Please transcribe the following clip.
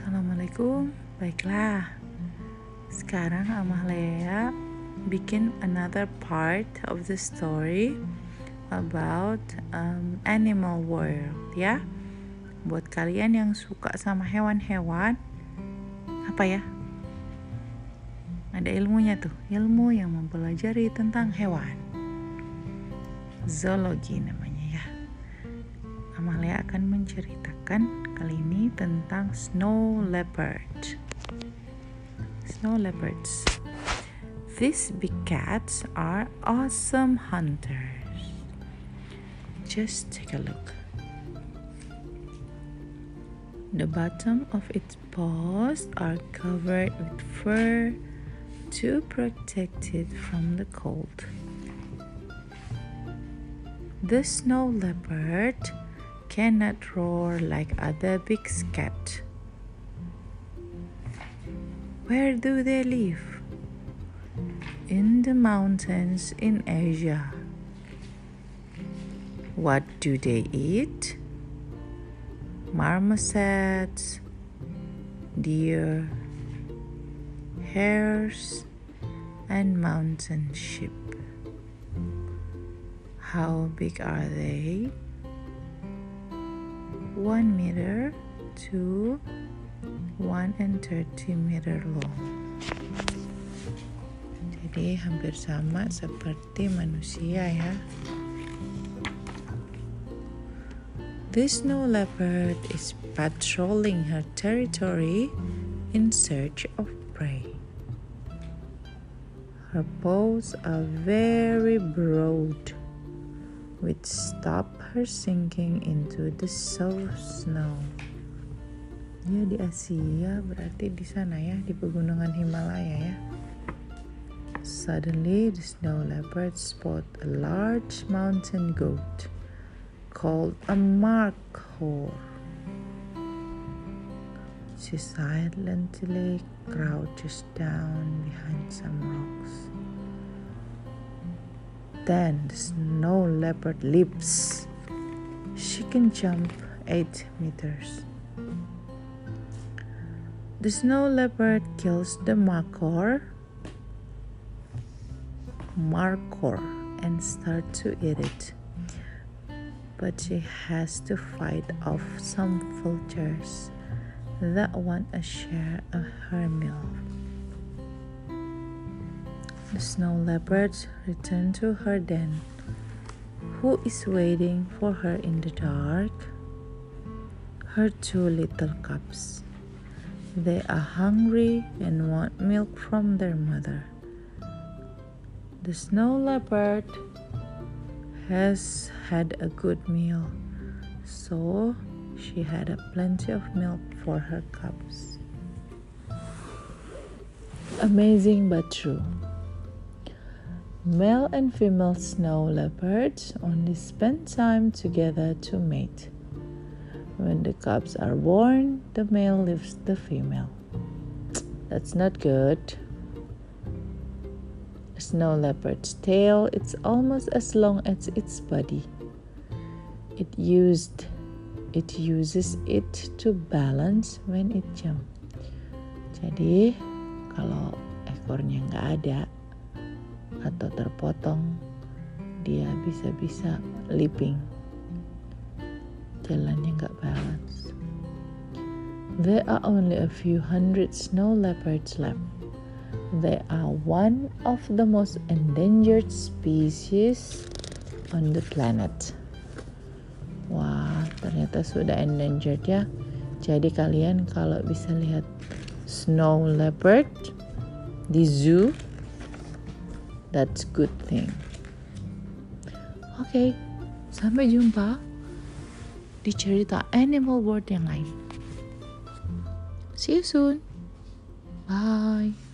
Assalamualaikum. Baiklah. Sekarang Amahlea bikin another part of the story about um, animal world ya. Buat kalian yang suka sama hewan-hewan, apa ya? Ada ilmunya tuh, ilmu yang mempelajari tentang hewan. Zoologi namanya ya. Amalia akan menceritakan kali ini tentang snow leopard. Snow leopards. These big cats are awesome hunters. Just take a look. The bottom of its paws are covered with fur to protect it from the cold. The snow leopard cannot roar like other big cats. Where do they live? In the mountains in Asia. What do they eat? Marmosets, deer, hares, and mountain sheep. How big are they? One meter to one and thirty meter long. Jadi hampir sama seperti manusia ya. This snow leopard is patrolling her territory in search of prey. Her paws are very broad which stop her sinking into the soft snow. Ya di Asia berarti di sana ya di pegunungan Himalaya ya. Suddenly the snow leopard spot a large mountain goat called a markhor. She silently crouches down behind some rocks. Then the snow leopard leaps. She can jump 8 meters. The snow leopard kills the markhor, markhor and start to eat it. But she has to fight off some vultures that want a share of her meal. The snow leopard returned to her den. Who is waiting for her in the dark? Her two little cubs. They are hungry and want milk from their mother. The snow leopard has had a good meal, so she had plenty of milk for her cubs. Amazing but true. Male and female snow leopards only spend time together to mate. When the cubs are born, the male leaves the female. That's not good. A snow leopard's tail is almost as long as its body. It used it uses it to balance when it jump. Jadi kalau ekornya nggak ada atau terpotong, dia bisa-bisa leaping. Jalannya nggak balance. There are only a few hundred snow leopards left. They are one of the most endangered species on the planet. Wah, ternyata sudah endangered ya. Jadi kalian kalau bisa lihat snow leopard di zoo, that's good thing. Oke, okay, sampai jumpa di cerita Animal World yang lain. See you soon. Bye.